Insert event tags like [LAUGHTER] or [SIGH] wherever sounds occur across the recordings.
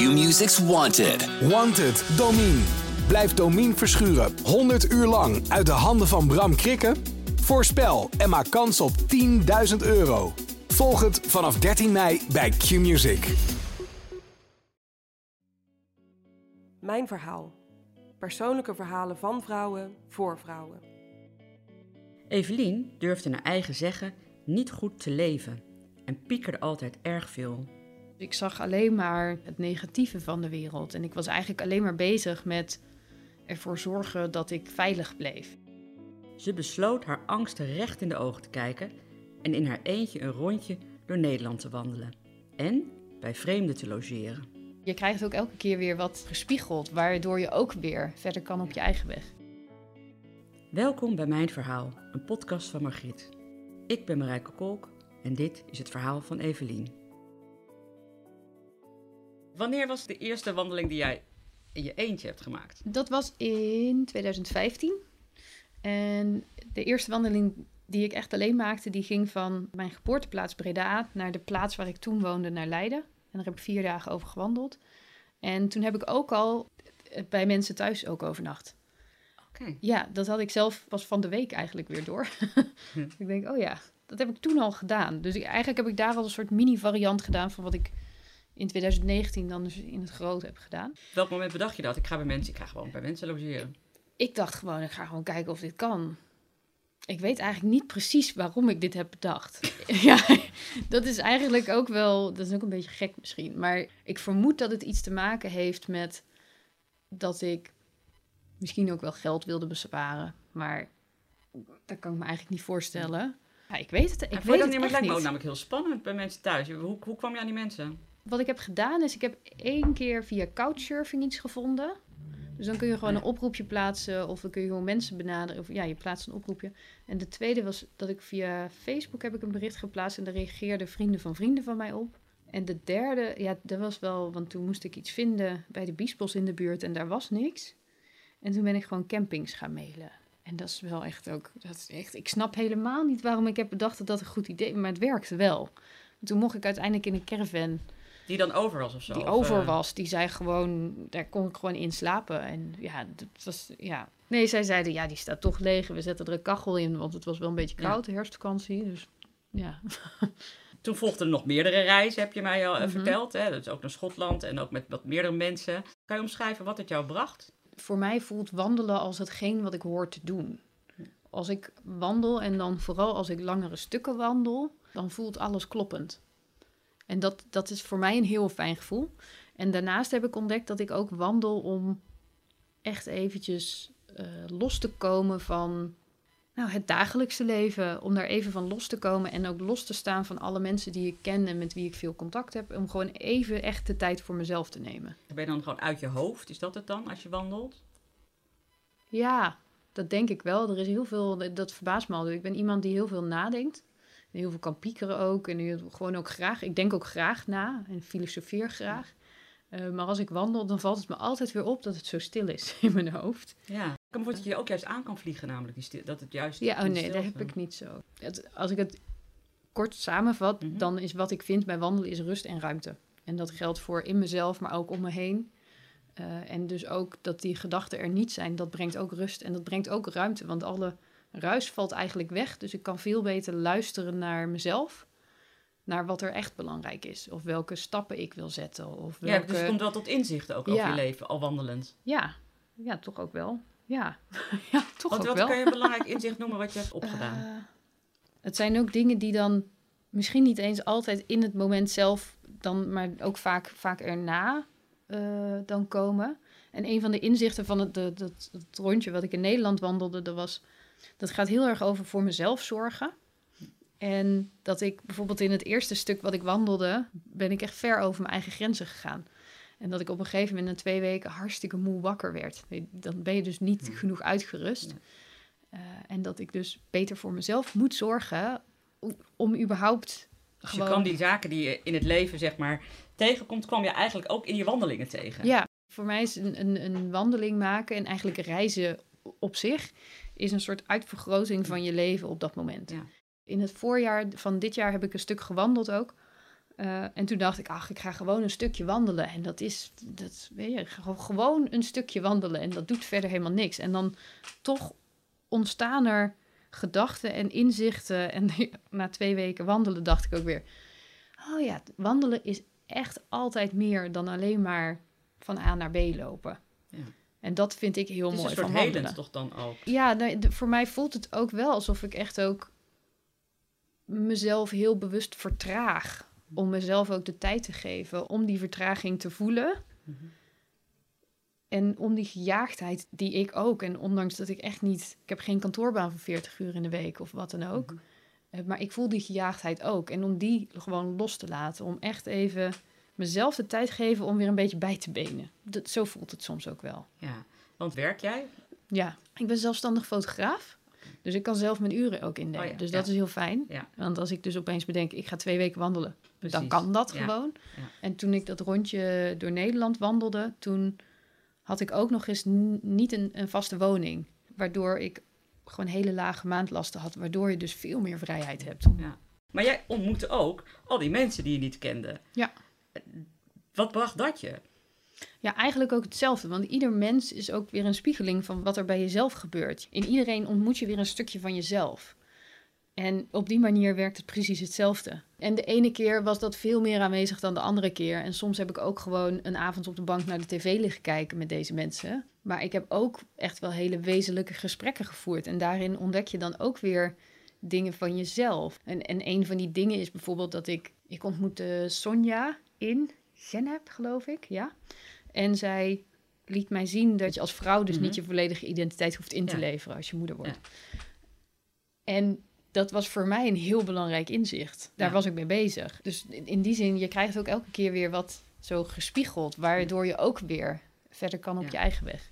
Q-Music's Wanted. Wanted, Domine. Blijf Domine verschuren 100 uur lang uit de handen van Bram Krikken? Voorspel en maak kans op 10.000 euro. Volg het vanaf 13 mei bij Q-Music. Mijn verhaal. Persoonlijke verhalen van vrouwen voor vrouwen. Evelien durfde naar eigen zeggen niet goed te leven en piekerde altijd erg veel. Ik zag alleen maar het negatieve van de wereld en ik was eigenlijk alleen maar bezig met ervoor zorgen dat ik veilig bleef. Ze besloot haar angsten recht in de ogen te kijken en in haar eentje een rondje door Nederland te wandelen en bij vreemden te logeren. Je krijgt ook elke keer weer wat gespiegeld, waardoor je ook weer verder kan op je eigen weg. Welkom bij Mijn Verhaal, een podcast van Margriet. Ik ben Marijke Kolk en dit is het verhaal van Evelien. Wanneer was de eerste wandeling die jij in je eentje hebt gemaakt? Dat was in 2015. En de eerste wandeling die ik echt alleen maakte, die ging van mijn geboorteplaats Breda naar de plaats waar ik toen woonde, naar Leiden. En daar heb ik vier dagen over gewandeld. En toen heb ik ook al bij mensen thuis ook overnacht. Oké. Ja, dat had ik zelf pas van de week eigenlijk weer door. [LAUGHS] ik denk, oh ja, dat heb ik toen al gedaan. Dus ik, eigenlijk heb ik daar al een soort mini-variant gedaan van wat ik in 2019 dan dus in het groot heb gedaan. Welk moment bedacht je dat? Ik ga bij mensen, ik ga gewoon bij mensen logeren. Ik dacht gewoon, ik ga gewoon kijken of dit kan. Ik weet eigenlijk niet precies waarom ik dit heb bedacht. [LAUGHS] ja, dat is eigenlijk ook wel, dat is ook een beetje gek misschien. Maar ik vermoed dat het iets te maken heeft met dat ik misschien ook wel geld wilde besparen. Maar dat kan ik me eigenlijk niet voorstellen. Ja, ik weet het, ik weet het niet, het lijkt me ook namelijk heel spannend bij mensen thuis. Hoe, hoe kwam je aan die mensen? Wat ik heb gedaan is, ik heb één keer via Couchsurfing iets gevonden. Dus dan kun je gewoon een oproepje plaatsen of dan kun je gewoon mensen benaderen. Of ja, je plaatst een oproepje. En de tweede was dat ik via Facebook heb ik een bericht geplaatst en daar reageerden vrienden van vrienden van mij op. En de derde, ja, dat was wel, want toen moest ik iets vinden bij de Biesbos in de buurt en daar was niks. En toen ben ik gewoon campings gaan mailen. En dat is wel echt ook, dat is echt, ik snap helemaal niet waarom ik heb bedacht dat dat een goed idee maar het werkte wel. Toen mocht ik uiteindelijk in een caravan Die dan over was of zo? die over eh, was, die zei gewoon, daar kon ik gewoon in slapen. En ja, dat was, ja. Nee, zij zeiden, ja, die staat toch leeg. We zetten er een kachel in, want het was wel een beetje koud, de herfstvakantie. Dus ja. [LAUGHS] Toen volgden nog meerdere reizen, heb je mij al eh, Mhm. verteld. Hè? Dat is ook naar Schotland en ook met wat meerdere mensen. Kan je omschrijven wat het jou bracht? Voor mij voelt wandelen als hetgeen wat ik hoor te doen. Als ik wandel en dan vooral als ik langere stukken wandel, dan voelt alles kloppend. En dat, dat is voor mij een heel fijn gevoel. En daarnaast heb ik ontdekt dat ik ook wandel om echt eventjes eh, los te komen van nou, het dagelijkse leven. Om daar even van los te komen en ook los te staan van alle mensen die ik ken en met wie ik veel contact heb. Om gewoon even echt de tijd voor mezelf te nemen. Ben je dan gewoon uit je hoofd? Is dat het dan als je wandelt? Ja, dat denk ik wel. Er is heel veel, dat- dat verbaast me al. Ik ben iemand die heel veel nadenkt. Heel veel kan piekeren ook. En heel- gewoon ook graag. Ik denk ook graag na en filosofeer graag. Eh, maar als ik wandel, dan valt het me altijd weer op dat het zo stil is [LAUGHS] in mijn hoofd. Ja. Ik kan me dat je ook juist aan kan vliegen, namelijk die stil- dat het juist. Ja, oh nee, dat heb ik niet zo. Het, als ik het kort samenvat, Mhm. dan is wat ik vind bij wandelen is rust en ruimte. En dat geldt voor in mezelf, maar ook om me heen. Eh, en dus ook dat die gedachten er niet zijn, dat brengt ook rust en dat brengt ook ruimte. Want alle ruis valt eigenlijk weg. Dus ik kan veel beter luisteren naar mezelf. Naar wat er echt belangrijk is. Of welke stappen ik wil zetten. Of Ja, welke... dus je komt wel tot inzichten ook over Ja. je leven, al wandelend. ja. ja, toch ook wel. Ja, [LAUGHS] ja toch Want ook wat wel. kan je een belangrijk inzicht noemen wat je hebt opgedaan? Eh, het zijn ook dingen die dan misschien niet eens altijd in het moment zelf, dan, maar ook vaak, vaak erna eh, dan komen. En een van de inzichten van het, de, dat, rondje wat ik in Nederland wandelde, dat, was, dat gaat heel erg over voor mezelf zorgen. En dat ik bijvoorbeeld in het eerste stuk wat ik wandelde, ben ik echt ver over mijn eigen grenzen gegaan. En dat ik op een gegeven moment na twee weken hartstikke moe wakker werd. Dan ben je dus niet genoeg uitgerust. Eh, en dat ik dus beter voor mezelf moet zorgen om, überhaupt Dus je kwam die zaken die je in het leven, zeg maar, tegenkomt, kwam je eigenlijk ook in je wandelingen tegen. Ja, voor mij is een, een, een wandeling maken en eigenlijk reizen op zich... is een soort uitvergroting van je leven op dat moment. Ja. In het voorjaar van dit jaar heb ik een stuk gewandeld ook. Eh, en toen dacht ik, ach, ik ga gewoon een stukje wandelen. En dat is, dat, weet je, gewoon een stukje wandelen. En dat doet verder helemaal niks. En dan toch ontstaan er gedachten en inzichten. En [LAUGHS] na twee weken wandelen dacht ik ook weer... Oh ja, wandelen is echt altijd meer dan alleen maar van A naar B lopen. Ja. En dat vind ik heel mooi. Het is een soort helend toch dan ook? Ja, voor mij voelt het ook wel alsof ik echt ook mezelf heel bewust vertraag. Om mezelf ook de tijd te geven om die vertraging te voelen. En om die gejaagdheid die ik ook. En ondanks dat ik echt niet... Ik heb geen kantoorbaan van 40 uur in de week of wat dan ook. Mhm. Eh, maar ik voel die gejaagdheid ook. En om die gewoon los te laten. Om echt even mezelf de tijd geven om weer een beetje bij te benen. Dat, zo voelt het soms ook wel. Ja, want werk jij? Ja, ik ben zelfstandig fotograaf. Dus ik kan zelf mijn uren ook indelen. Oh dus dat is heel fijn. Ja. Want als ik dus opeens bedenk, ik ga twee weken wandelen, dan kan dat gewoon. En toen ik dat rondje door Nederland wandelde, toen had ik ook nog eens niet een, een vaste woning. Waardoor ik gewoon hele lage maandlasten had, waardoor je dus veel meer vrijheid hebt. Ja. Maar jij ontmoette ook al die mensen die je niet kende. Ja. Wat bracht dat je? Ja, eigenlijk ook hetzelfde. Want ieder mens is ook weer een spiegeling van wat er bij jezelf gebeurt. In iedereen ontmoet je weer een stukje van jezelf. En op die manier werkt het precies hetzelfde. En de ene keer was dat veel meer aanwezig dan de andere keer. En soms heb ik ook gewoon een avond op de bank naar de tv liggen kijken met deze mensen. Maar ik heb ook echt wel hele wezenlijke gesprekken gevoerd. En daarin ontdek je dan ook weer dingen van jezelf. En, en een van die dingen is bijvoorbeeld dat ik... Ik ontmoette Sonja in Genep, geloof ik, ja. En zij liet mij zien dat je als vrouw dus niet mhm. je volledige identiteit hoeft in te leveren als je moeder wordt. En dat was voor mij een heel belangrijk inzicht. Daar was ik mee bezig. Dus in die zin, je krijgt ook elke keer weer wat zo gespiegeld, waardoor je ook weer verder kan op je eigen weg.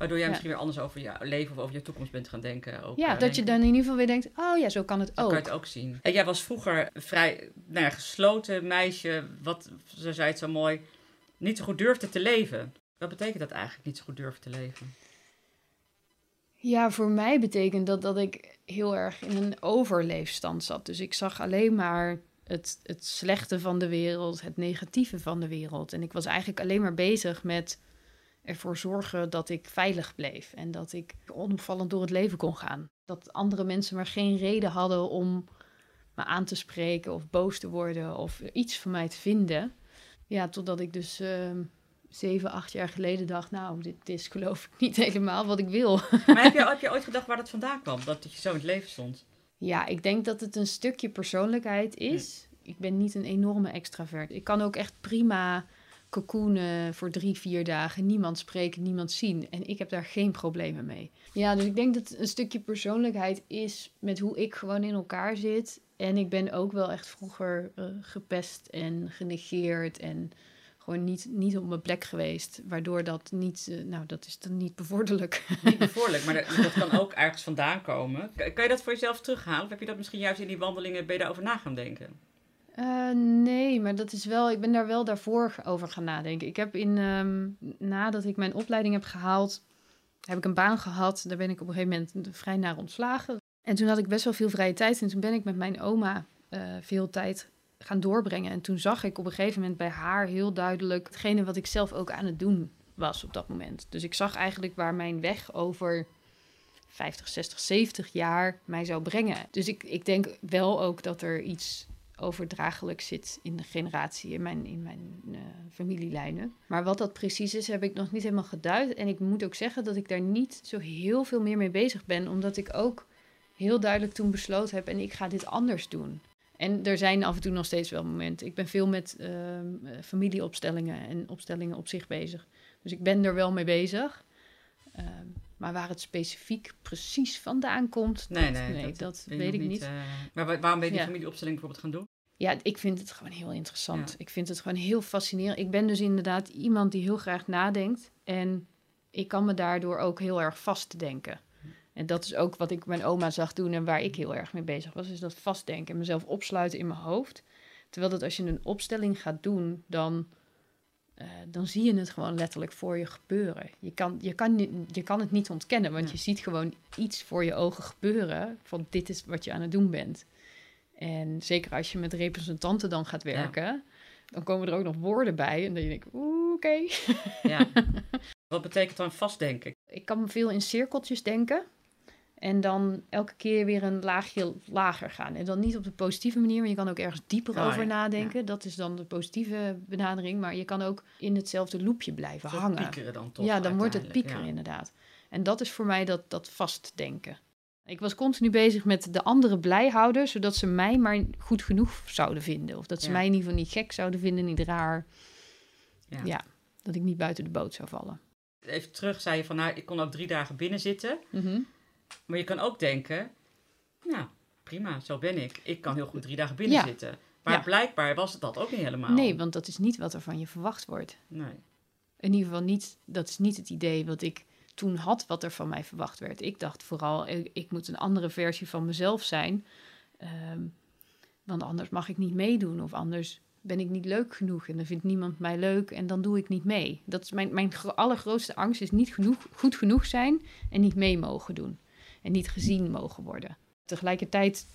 Waardoor jij misschien weer anders over je leven of over je toekomst bent gaan denken. Ook, ja, dat je dan in ieder geval weer denkt, oh ja, zo kan het ook. kan je het ook zien. En jij was vroeger vrij nou ja, gesloten meisje, wat, zo zei het zo mooi, niet zo goed durfde te leven. Wat betekent dat eigenlijk, niet zo goed durven te leven? Ja, voor mij betekent dat dat ik heel erg in een overleefstand zat. Dus ik zag alleen maar het, het slechte van de wereld, het negatieve van de wereld. En ik was eigenlijk alleen maar bezig met ervoor zorgen dat ik veilig bleef en dat ik onopvallend door het leven kon gaan. Dat andere mensen maar geen reden hadden om me aan te spreken of boos te worden of iets van mij te vinden. Ja, totdat ik dus uh, zeven, acht jaar geleden dacht, nou, dit is geloof ik niet [LAUGHS] helemaal wat ik wil. Maar heb je, [LAUGHS] heb je ooit gedacht waar dat vandaan kwam, dat je zo in het leven stond? Ja, ik denk dat het een stukje persoonlijkheid is. Ik ben niet een enorme extravert. Ik kan ook echt prima cocoonen voor drie, vier dagen. Niemand spreken, niemand zien. En ik heb daar geen problemen mee. Ja, dus ik denk dat een stukje persoonlijkheid is met hoe ik gewoon in elkaar zit. En ik ben ook wel echt vroeger uh, gepest en genegeerd en gewoon niet, niet op mijn plek geweest. Waardoor dat niet, uh, nou dat is dan niet bevorderlijk. Niet bevorderlijk, maar [LAUGHS] dat, dat, kan ook ergens vandaan komen. Kan je dat voor jezelf terughalen? Of heb je dat misschien juist in die wandelingen, ben je daarover na gaan denken? Uh, nee, maar dat is wel, ik ben daar wel daarvoor over gaan nadenken. Ik heb in, um, nadat ik mijn opleiding heb gehaald, heb ik een baan gehad. Daar ben ik op een gegeven moment vrij naar ontslagen. En toen had ik best wel veel vrije tijd. En toen ben ik met mijn oma uh, veel tijd gaan doorbrengen. En toen zag ik op een gegeven moment bij haar heel duidelijk hetgene wat ik zelf ook aan het doen was op dat moment. Dus ik zag eigenlijk waar mijn weg over 50, 60, 70 jaar mij zou brengen. Dus ik, ik denk wel ook dat er iets overdraaglijk zit in de generatie, in mijn, in mijn uh, familielijnen. Maar wat dat precies is, heb ik nog niet helemaal geduid. En ik moet ook zeggen dat ik daar niet zo heel veel meer mee bezig ben, omdat ik ook heel duidelijk toen besloten heb en ik ga dit anders doen. En er zijn af en toe nog steeds wel momenten. Ik ben veel met uh, familieopstellingen en opstellingen op zich bezig. Dus ik ben er wel mee bezig. Uh, maar waar het specifiek precies vandaan komt, nee, dat, nee, dat, weet ik niet. Uh, maar waarom ben je die familieopstelling bijvoorbeeld gaan doen? Ja, ik vind het gewoon heel interessant. Ik vind het gewoon heel fascinerend. Ik ben dus inderdaad iemand die heel graag nadenkt. En ik kan me daardoor ook heel erg vastdenken. En dat is ook wat ik mijn oma zag doen en waar ik heel erg mee bezig was. Is dat vastdenken en mezelf opsluiten in mijn hoofd. Terwijl dat als je een opstelling gaat doen, dan uh, dan zie je het gewoon letterlijk voor je gebeuren. Je kan, je kan, je kan het niet ontkennen, want je ziet gewoon iets voor je ogen gebeuren van dit is wat je aan het doen bent. En zeker als je met representanten dan gaat werken, dan komen er ook nog woorden bij. En dan denk ik, oeh, oké. Ja. [LAUGHS] Wat betekent dan vastdenken? Ik kan veel in cirkeltjes denken. En dan elke keer weer een laagje lager gaan. En dan niet op de positieve manier, maar je kan ook ergens dieper Oh, over ja, nadenken. Dat is dan de positieve benadering. Maar je kan ook in hetzelfde loopje blijven hangen. piekeren dan toch ja, dan wordt het piekeren ja. inderdaad. En dat is voor mij dat, dat vastdenken. Ik was continu bezig met de anderen blij houden, zodat ze mij maar goed genoeg zouden vinden. Of dat ze Ja. mij in ieder geval niet gek zouden vinden, niet raar. Ja. Ja. dat ik niet buiten de boot zou vallen. Even terug zei je van, nou, ik kon ook drie dagen binnen zitten. Mhm. Maar je kan ook denken, nou, prima, zo ben ik. Ik kan heel goed drie dagen binnen Ja. zitten. Maar blijkbaar was het dat ook niet helemaal. Nee, want dat is niet wat er van je verwacht wordt. Nee. In ieder geval niet, dat is niet het idee wat ik toen had, wat er van mij verwacht werd. Ik dacht vooral, ik, ik moet een andere versie van mezelf zijn. ehm, want anders mag ik niet meedoen. Of anders ben ik niet leuk genoeg. En dan vindt niemand mij leuk en dan doe ik niet mee. Dat is mijn, mijn gro- allergrootste angst is niet genoeg, goed genoeg zijn en niet mee mogen doen. En niet gezien mogen worden. Tegelijkertijd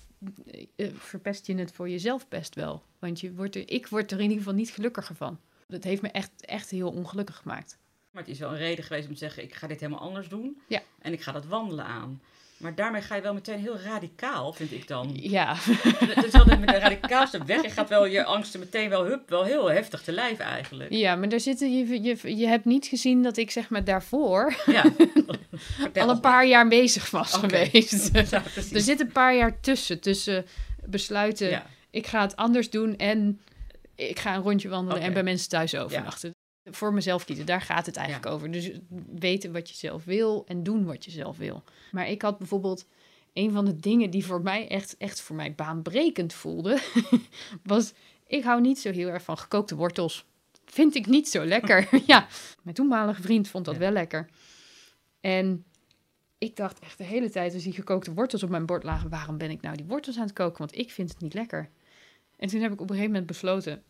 eh, eh, verpest je het voor jezelf best wel. Want je wordt er, ik word er in ieder geval niet gelukkiger van. Dat heeft me echt, echt heel ongelukkig gemaakt. Maar het is wel een reden geweest om te zeggen, ik ga dit helemaal anders doen. Ja. En ik ga dat wandelen aan. Maar daarmee ga je wel meteen heel radicaal, vind ik dan. Ja, Het is wel de, de radicaalste weg. Je gaat wel je angsten meteen wel, hup, wel heel heftig te lijf eigenlijk. ja maar daar zitten, je, je, je hebt niet gezien dat ik zeg maar daarvoor Ja. [LAUGHS] al een paar jaar bezig was geweest. [LAUGHS] Ja, er zit een paar jaar tussen, tussen besluiten, Ja. ik ga het anders doen en ik ga een rondje wandelen en bij mensen thuis overnachten. Voor mezelf kiezen, daar gaat het eigenlijk Ja. over. Dus weten wat je zelf wil en doen wat je zelf wil. Maar ik had bijvoorbeeld een van de dingen die voor mij echt, echt voor mij baanbrekend voelde, [LAUGHS] was ik hou niet zo heel erg van gekookte wortels. Vind ik niet zo lekker. [LAUGHS] ja, mijn toenmalige vriend vond dat Ja. wel lekker. En ik dacht echt de hele tijd als die gekookte wortels op mijn bord lagen, waarom ben ik nou die wortels aan het koken? Want ik vind het niet lekker. En toen heb ik op een gegeven moment besloten,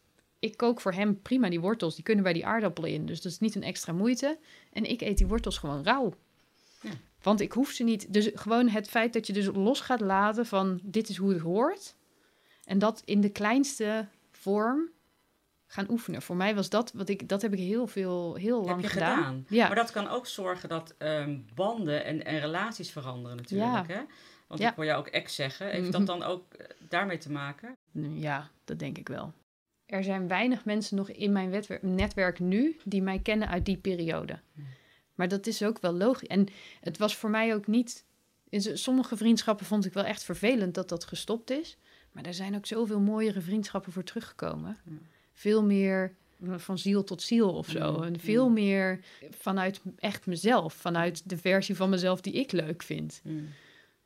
ik kook voor hem prima die wortels. Die kunnen bij die aardappelen in, dus dat is niet een extra moeite. En ik eet die wortels gewoon rauw. Ja. Want ik hoef ze niet. Dus gewoon het feit dat je dus los gaat laten van dit is hoe het hoort. En dat in de kleinste vorm gaan oefenen. Voor mij was dat wat ik, dat heb ik heel veel, heel Heb lang je gedaan. gedaan. Ja. Maar dat kan ook zorgen dat ehm, banden en, en relaties veranderen natuurlijk. Hè? Want Ja. ik hoor jou ook ex zeggen. Heeft dat dan ook eh, daarmee te maken? Ja, dat denk ik wel. Er zijn weinig mensen nog in mijn netwerk nu die mij kennen uit die periode. Maar dat is ook wel logisch. En het was voor mij ook niet. Sommige vriendschappen vond ik wel echt vervelend dat dat gestopt is. Maar er zijn ook zoveel mooiere vriendschappen voor teruggekomen. Ja. Veel meer van ziel tot ziel of zo. En veel meer vanuit echt mezelf. Vanuit de versie van mezelf die ik leuk vind.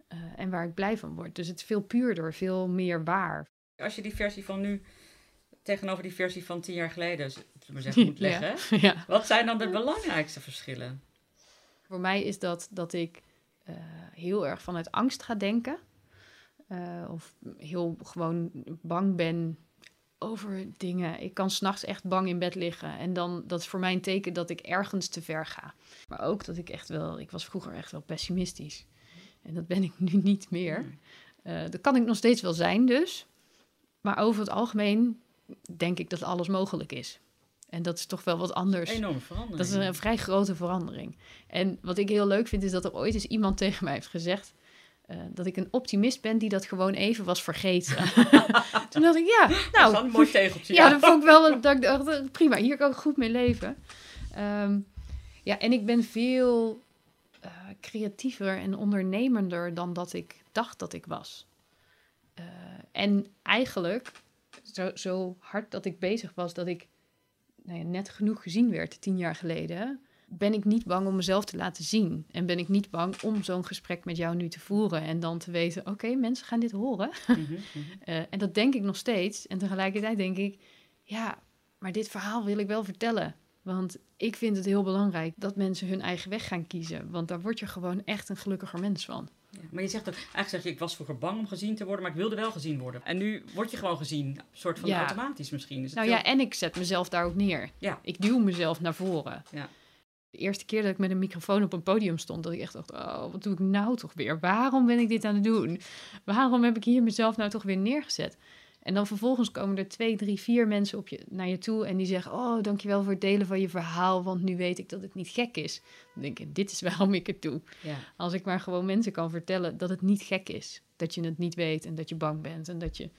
Eh, en waar ik blij van word. Dus het is veel puurder, veel meer waar. Als je die versie van nu tegenover die versie van tien jaar geleden maar zeggen, moet [LAUGHS] leggen. ja. Wat zijn dan de belangrijkste verschillen? Voor mij is dat dat ik eh, heel erg vanuit angst ga denken. Eh, of heel gewoon bang ben over dingen. Ik kan s'nachts echt bang in bed liggen. En dan, dat is voor mij een teken dat ik ergens te ver ga. Maar ook dat ik echt wel, ik was vroeger echt wel pessimistisch. En dat ben ik nu niet meer. Eh, dat kan ik nog steeds wel zijn dus. Maar over het algemeen denk ik dat alles mogelijk is. En dat is toch wel wat anders. Enorme verandering. Dat is een vrij grote verandering. En wat ik heel leuk vind, is dat er ooit eens iemand tegen mij heeft gezegd. eh, dat ik een optimist ben die dat gewoon even was vergeten. [LAUGHS] Toen dacht ik, ja, Dat is nou, een mooi tegeltje. ja, dat vond ik wel, dat ik dacht, eh, prima, hier kan ik goed mee leven. Ehm, ja, en ik ben veel eh, creatiever en ondernemender dan dat ik dacht dat ik was. En eigenlijk, zo, zo hard dat ik bezig was dat ik nou ja, net genoeg gezien werd tien jaar geleden, ben ik niet bang om mezelf te laten zien. En ben ik niet bang om zo'n gesprek met jou nu te voeren en dan te weten, oké, mensen gaan dit horen. Mhm, [LAUGHS] mhm. Eh, en dat denk ik nog steeds. En tegelijkertijd denk ik, ja, maar dit verhaal wil ik wel vertellen. Want ik vind het heel belangrijk dat mensen hun eigen weg gaan kiezen. Want daar word je gewoon echt een gelukkiger mens van. Ja, maar je zegt ook, eigenlijk zeg je, ik was vroeger bang om gezien te worden, maar ik wilde wel gezien worden. En nu word je gewoon gezien, een soort van Ja. automatisch misschien. Is Nou veel- ja, en ik zet mezelf daar ook neer. Ja. Ik duw mezelf naar voren. Ja. De eerste keer dat ik met een microfoon op een podium stond, dat ik echt dacht, oh, wat doe ik nou toch weer? Waarom ben ik dit aan het doen? Waarom heb ik hier mezelf nou toch weer neergezet? En dan vervolgens komen er twee, drie, vier mensen op je, naar je toe en die zeggen: Oh, dankjewel voor het delen van je verhaal, want nu weet ik dat het niet gek is. Dan denk ik: Dit is waarom ik het doe. Ja. Als ik maar gewoon mensen kan vertellen dat het niet gek is. Dat je het niet weet en dat je bang bent en dat je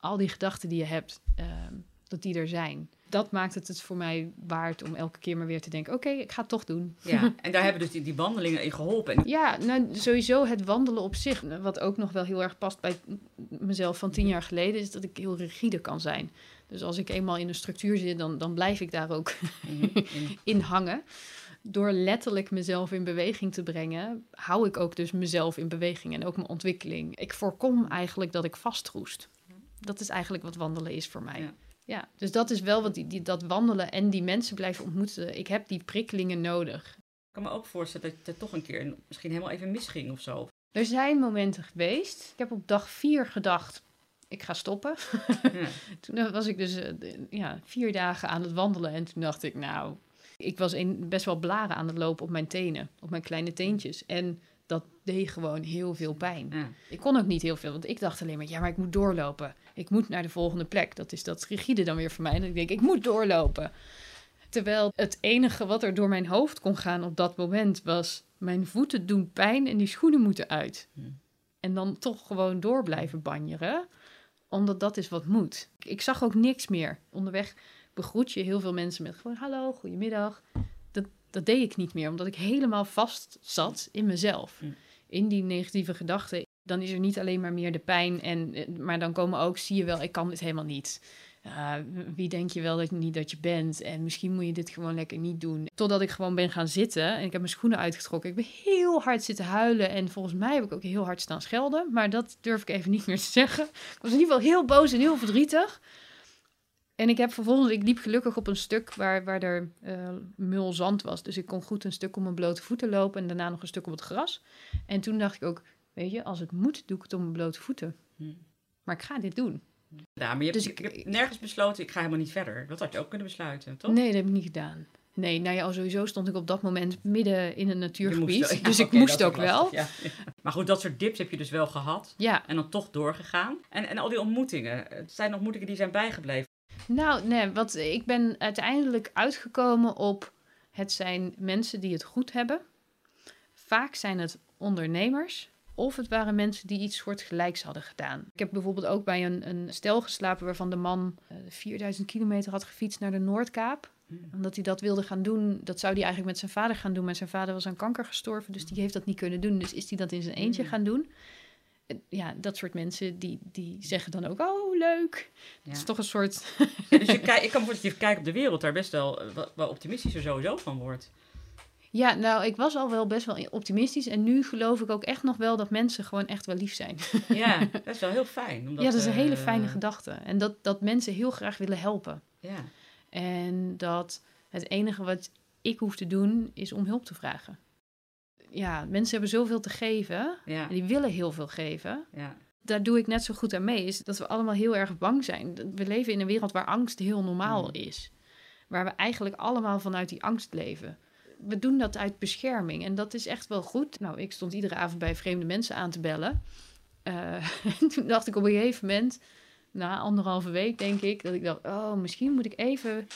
al die gedachten die je hebt, ehm, dat die er zijn. Dat maakt het het voor mij waard om elke keer maar weer te denken: Oké, ik ga het toch doen. ja, [LAUGHS] en daar hebben dus die, die wandelingen in geholpen. En Ja, nou, sowieso het wandelen op zich. Wat ook nog wel heel erg past bij mezelf van tien jaar geleden, is dat ik heel rigide kan zijn. Dus als ik eenmaal in een structuur zit, dan, dan blijf ik daar ook [LAUGHS] in- in hangen. Door letterlijk mezelf in beweging te brengen, hou ik ook dus mezelf in beweging en ook mijn ontwikkeling. Ik voorkom eigenlijk dat ik vastroest. Dat is eigenlijk wat wandelen is voor mij. Ja. Ja, dus dat is wel wat die, die, dat wandelen en die mensen blijven ontmoeten. Ik heb die prikkelingen nodig. Ik kan me ook voorstellen dat het toch een keer misschien helemaal even misging of zo. Er zijn momenten geweest. Ik heb op dag vier gedacht, ik ga stoppen. Ja. [LAUGHS] Toen was ik dus eh, ja, vier dagen aan het wandelen. En toen dacht ik, nou, ik was een, best wel blaren aan het lopen op mijn tenen. Op mijn kleine teentjes. En dat deed gewoon heel veel pijn. Ja. Ik kon ook niet heel veel, want ik dacht alleen maar, ja, maar ik moet doorlopen. Ik moet naar de volgende plek. Dat is dat rigide dan weer voor mij. En ik denk, ik moet doorlopen. Terwijl het enige wat er door mijn hoofd kon gaan op dat moment was... mijn voeten doen pijn en die schoenen moeten uit. Hmm. En dan toch gewoon door blijven banjeren. Omdat dat is wat moet. Ik, zag ook niks meer. Onderweg begroet je heel veel mensen met gewoon... hallo, goedemiddag. Dat, dat deed ik niet meer, omdat ik helemaal vast zat in mezelf. Hmm. In die negatieve gedachten. Dan is er niet alleen maar meer de pijn. En, eh, maar dan komen ook, zie je wel, ik kan dit helemaal niet. Wie denk je wel dat, niet dat je bent? En misschien moet je dit gewoon lekker niet doen. Totdat ik gewoon ben gaan zitten en ik heb mijn schoenen uitgetrokken. Ik ben heel hard zitten huilen en volgens mij heb ik ook heel hard staan schelden. Maar dat durf ik even [LAUGHS] niet meer te zeggen. Ik was in ieder geval heel boos en heel verdrietig. En ik heb vervolgens, ik liep gelukkig op een stuk waar, waar er uh, mul zand was. Dus ik kon goed een stuk op mijn blote voeten lopen en daarna nog een stuk op het gras. En toen dacht ik ook, weet je, als het moet, doe ik het op mijn blote voeten. Hmm. Maar ik ga dit doen. Ja, maar je hebt, Dus ik- hebt nergens besloten, ik ga helemaal niet verder. Dat had je ook kunnen besluiten, toch? Nee, dat heb ik niet gedaan. Nee, nou ja, al sowieso stond ik op dat moment midden in een natuurgebied. moest- [LAUGHS] ja, dus ik oké, moest ook wel. ja. [LAUGHS] Maar goed, dat soort dips heb je dus wel gehad. Ja, En dan toch doorgegaan. En, en al die ontmoetingen. Het zijn ontmoetingen die zijn bijgebleven. nou nee, wat, ik ben uiteindelijk uitgekomen op... het zijn mensen die het goed hebben. Vaak zijn het ondernemers... Of het waren mensen die iets soortgelijks hadden gedaan. Ik heb bijvoorbeeld ook bij een, een stel geslapen waarvan de man eh, 4000 kilometer had gefietst naar de Noordkaap. Omdat hij dat wilde gaan doen, dat zou hij eigenlijk met zijn vader gaan doen. Maar zijn vader was aan kanker gestorven, dus die heeft dat niet kunnen doen. Dus is hij dat in zijn eentje Mm. gaan doen. Eh, Ja, dat soort mensen die, die zeggen dan ook, oh leuk. Ja. Het is toch een soort... Ja, [LAUGHS] dus je kijk, ik kan me voorstellen dat je kijkt op de wereld daar best wel, eh, wel, wel optimistischer sowieso van wordt. Ja, nou, ik was al wel best wel optimistisch. En nu geloof ik ook echt nog wel dat mensen gewoon echt wel lief zijn. [LAUGHS] Ja, [LAUGHS] dat is wel heel fijn. Omdat, ja, dat is een hele eh, fijne gedachte. En dat, dat mensen heel graag willen helpen. Ja, En dat het enige wat ik hoef te doen is om hulp te vragen. Ja, mensen hebben zoveel te geven. ja, En die willen heel veel geven. ja. Daar doe ik net zo goed aan mee. Is dat we allemaal heel erg bang zijn. We leven in een wereld waar angst heel normaal Mm. is. Waar we eigenlijk allemaal vanuit die angst leven. We doen dat uit bescherming. En dat is echt wel goed. Nou, ik stond iedere avond bij vreemde mensen aan te bellen. Eh, [LAUGHS] en toen dacht ik op een gegeven moment, na anderhalve week denk ik, dat ik dacht, oh, misschien moet ik even,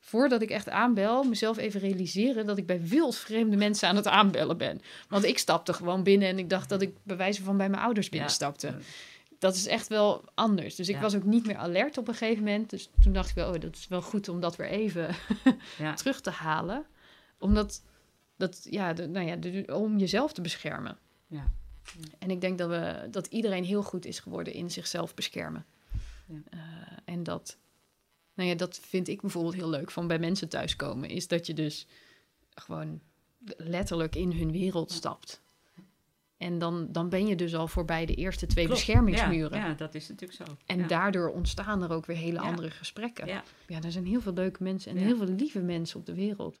voordat ik echt aanbel, mezelf even realiseren dat ik bij wild vreemde mensen aan het aanbellen ben. Want ik stapte gewoon binnen en ik dacht dat ik bij wijze van bij mijn ouders binnenstapte. Dat is echt wel anders. Dus ik Ja. was ook niet meer alert op een gegeven moment. Dus toen dacht ik wel, oh, dat is wel goed om dat weer even Ja. [LAUGHS] terug te halen. Omdat, dat, ja, de, nou ja, de- om jezelf te beschermen. Ja. En ik denk dat, we, dat iedereen heel goed is geworden in zichzelf beschermen. Ja. Eh, en dat, nou ja, dat vind ik bijvoorbeeld heel leuk van bij mensen thuiskomen. Is dat je dus gewoon letterlijk in hun wereld stapt. En dan, dan ben je dus al voorbij de eerste twee Klopt. beschermingsmuren. Ja, ja, dat is natuurlijk zo. En ja. daardoor ontstaan er ook weer hele Ja. andere gesprekken. Ja. Ja, er zijn heel veel leuke mensen en heel veel lieve mensen op de wereld.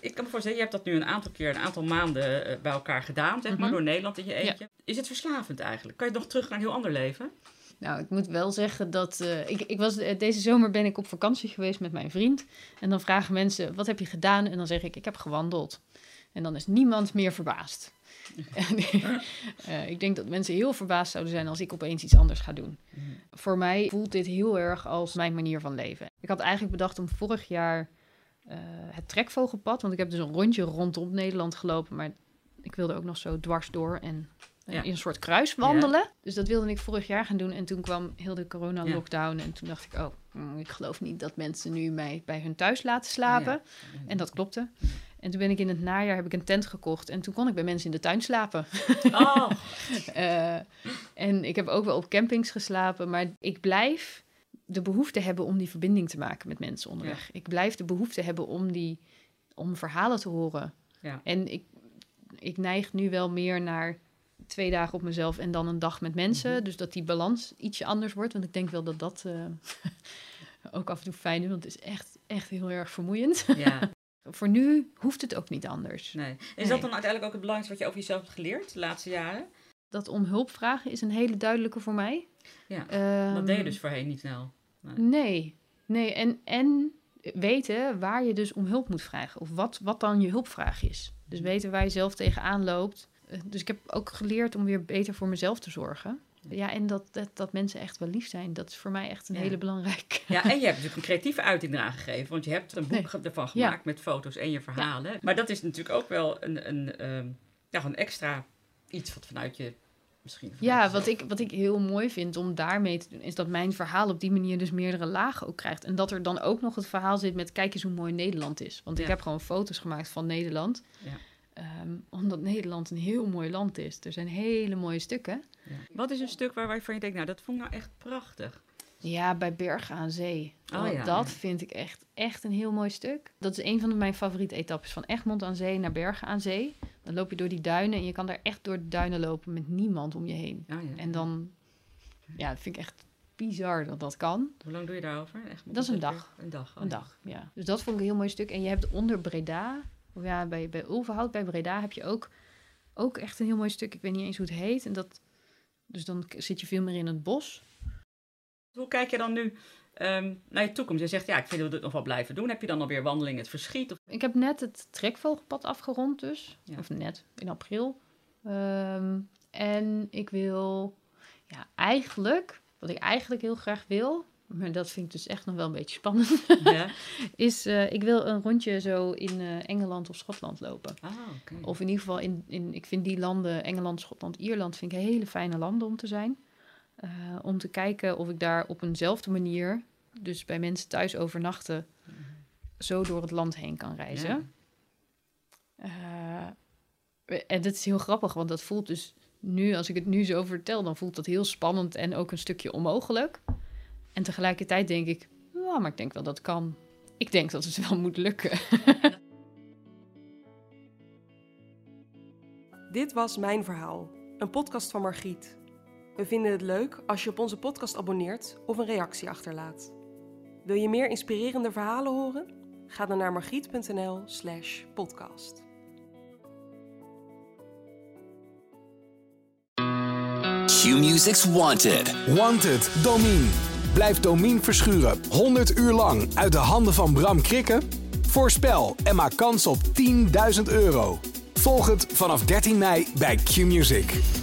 Ik kan me voorstellen, je hebt dat nu een aantal keer, een aantal maanden eh, bij elkaar gedaan, zeg maar, Mhm. door Nederland in je eentje. Is het verslavend eigenlijk? Kan je nog terug naar een heel ander leven? Nou, ik moet wel zeggen dat eh, ik, ik was, eh, deze zomer ben ik op vakantie geweest met mijn vriend. En dan vragen mensen, wat heb je gedaan? En dan zeg ik, ik heb gewandeld. En dan is niemand meer verbaasd. [LAUGHS] Ik denk dat mensen heel verbaasd zouden zijn als ik opeens iets anders ga doen. Voor mij voelt dit heel erg als mijn manier van leven. Ik had eigenlijk bedacht om vorig jaar eh, het trekvogelpad, want ik heb dus een rondje rondom Nederland gelopen, maar ik wilde ook nog zo dwars door en eh, Ja. in een soort kruis wandelen. Dus dat wilde ik vorig jaar gaan doen en toen kwam heel de corona-lockdown en toen dacht ik, oh, mm, ik geloof niet dat mensen nu mij bij hun thuis laten slapen. En dat klopte. En toen ben ik in het najaar heb ik een tent gekocht en toen kon ik bij mensen in de tuin slapen. Oh, [LAUGHS] Eh, en ik heb ook wel op campings geslapen, maar ik blijf de behoefte hebben om die verbinding te maken met mensen onderweg. Ik blijf de behoefte hebben om die om verhalen te horen. Ja. En ik, ik neig nu wel meer naar twee dagen op mezelf en dan een dag met mensen. Mhm. Dus dat die balans ietsje anders wordt. Want ik denk wel dat dat eh, [LAUGHS] ook af en toe fijn is, want het is echt, echt heel erg vermoeiend. ja. [LAUGHS] Voor nu hoeft het ook niet anders. Nee. Is Nee. dat dan uiteindelijk ook het belangrijkste wat je over jezelf hebt geleerd de laatste jaren? Dat om hulp vragen is een hele duidelijke voor mij. Ja. Ehm, Dat deed je dus voorheen niet snel. Nee, nee. En, en weten waar je dus om hulp moet vragen. Of wat, wat dan je hulpvraag is. Dus weten waar je zelf tegenaan loopt. Eh, Dus ik heb ook geleerd om weer beter voor mezelf te zorgen. Ja, en dat, dat, dat mensen echt wel lief zijn. Dat is voor mij echt een Ja. hele belangrijke. Ja, en je hebt natuurlijk een creatieve uiting eraan gegeven. Want je hebt een boek Nee. ervan Ja. gemaakt met foto's en je verhalen. Maar dat is natuurlijk ook wel een, een, ehm, ja, gewoon extra iets wat vanuit je misschien... Ja, wat ik, wat ik heel mooi vind om daarmee te doen, is dat mijn verhaal op die manier dus meerdere lagen ook krijgt. En dat er dan ook nog het verhaal zit met kijk eens hoe mooi Nederland is. Want ik heb gewoon foto's gemaakt van Nederland. Ja. Ehm, omdat Nederland een heel mooi land is. Er zijn hele mooie stukken. Ja. Wat is een stuk waar, waarvan je denkt, nou, dat vond ik nou echt prachtig. Ja, bij Bergen aan Zee. Oh ja, dat ja. vind ik echt, echt een heel mooi stuk. Dat is een van mijn favoriete etappes. Van Egmond aan Zee naar Bergen aan Zee. Dan loop je door die duinen en je kan daar echt door de duinen lopen met niemand om je heen. Oh, ja. En dan, ja, dat vind ik echt bizar dat dat kan. Hoe lang doe je daarover? Echt, Dat is een dag. Een dag. oh Een dag, ja. Dus dat vond ik een heel mooi stuk. En je hebt onder Breda, of ja, bij, bij Ulverhout, bij Breda heb je ook, ook echt een heel mooi stuk. Ik weet niet eens hoe het heet. En dat, dus dan zit je veel meer in het bos. Hoe kijk je dan nu ehm, naar je toekomst? Je zegt, ja, ik vind dat we dit nog wel blijven doen. Heb je dan alweer wandeling het verschiet? Of... Ik heb net het trekvogelpad afgerond dus. Ja. Of net, in april. Ehm, en ik wil, ja, eigenlijk, wat ik eigenlijk heel graag wil... Maar dat vind ik dus echt nog wel een beetje spannend. Ja? [LAUGHS] Is, eh, ik wil een rondje zo in eh, Engeland of Schotland lopen. Ah. Of in ieder geval, in, in, ik vind die landen, Engeland, Schotland, Ierland, vind ik hele fijne landen om te zijn. Eh, om te kijken of ik daar op eenzelfde manier, dus bij mensen thuis overnachten, zo door het land heen kan reizen. Ja. Eh, en dat is heel grappig, want dat voelt dus nu, als ik het nu zo vertel, dan voelt dat heel spannend en ook een stukje onmogelijk. En tegelijkertijd denk ik, ja, maar ik denk wel dat kan. Ik denk dat het wel moet lukken. [LAUGHS] Dit was Mijn Verhaal, een podcast van Margriet. We vinden het leuk als je op onze podcast abonneert of een reactie achterlaat. Wil je meer inspirerende verhalen horen? Ga dan naar margriet.nl/slash podcast. Q-Music's Wanted. Wanted, Domine. Blijf Domine verschuren 100 uur lang uit de handen van Bram Krikken? Voorspel en maak kans op 10.000 euro. Volg het vanaf 13 mei bij Q-Music.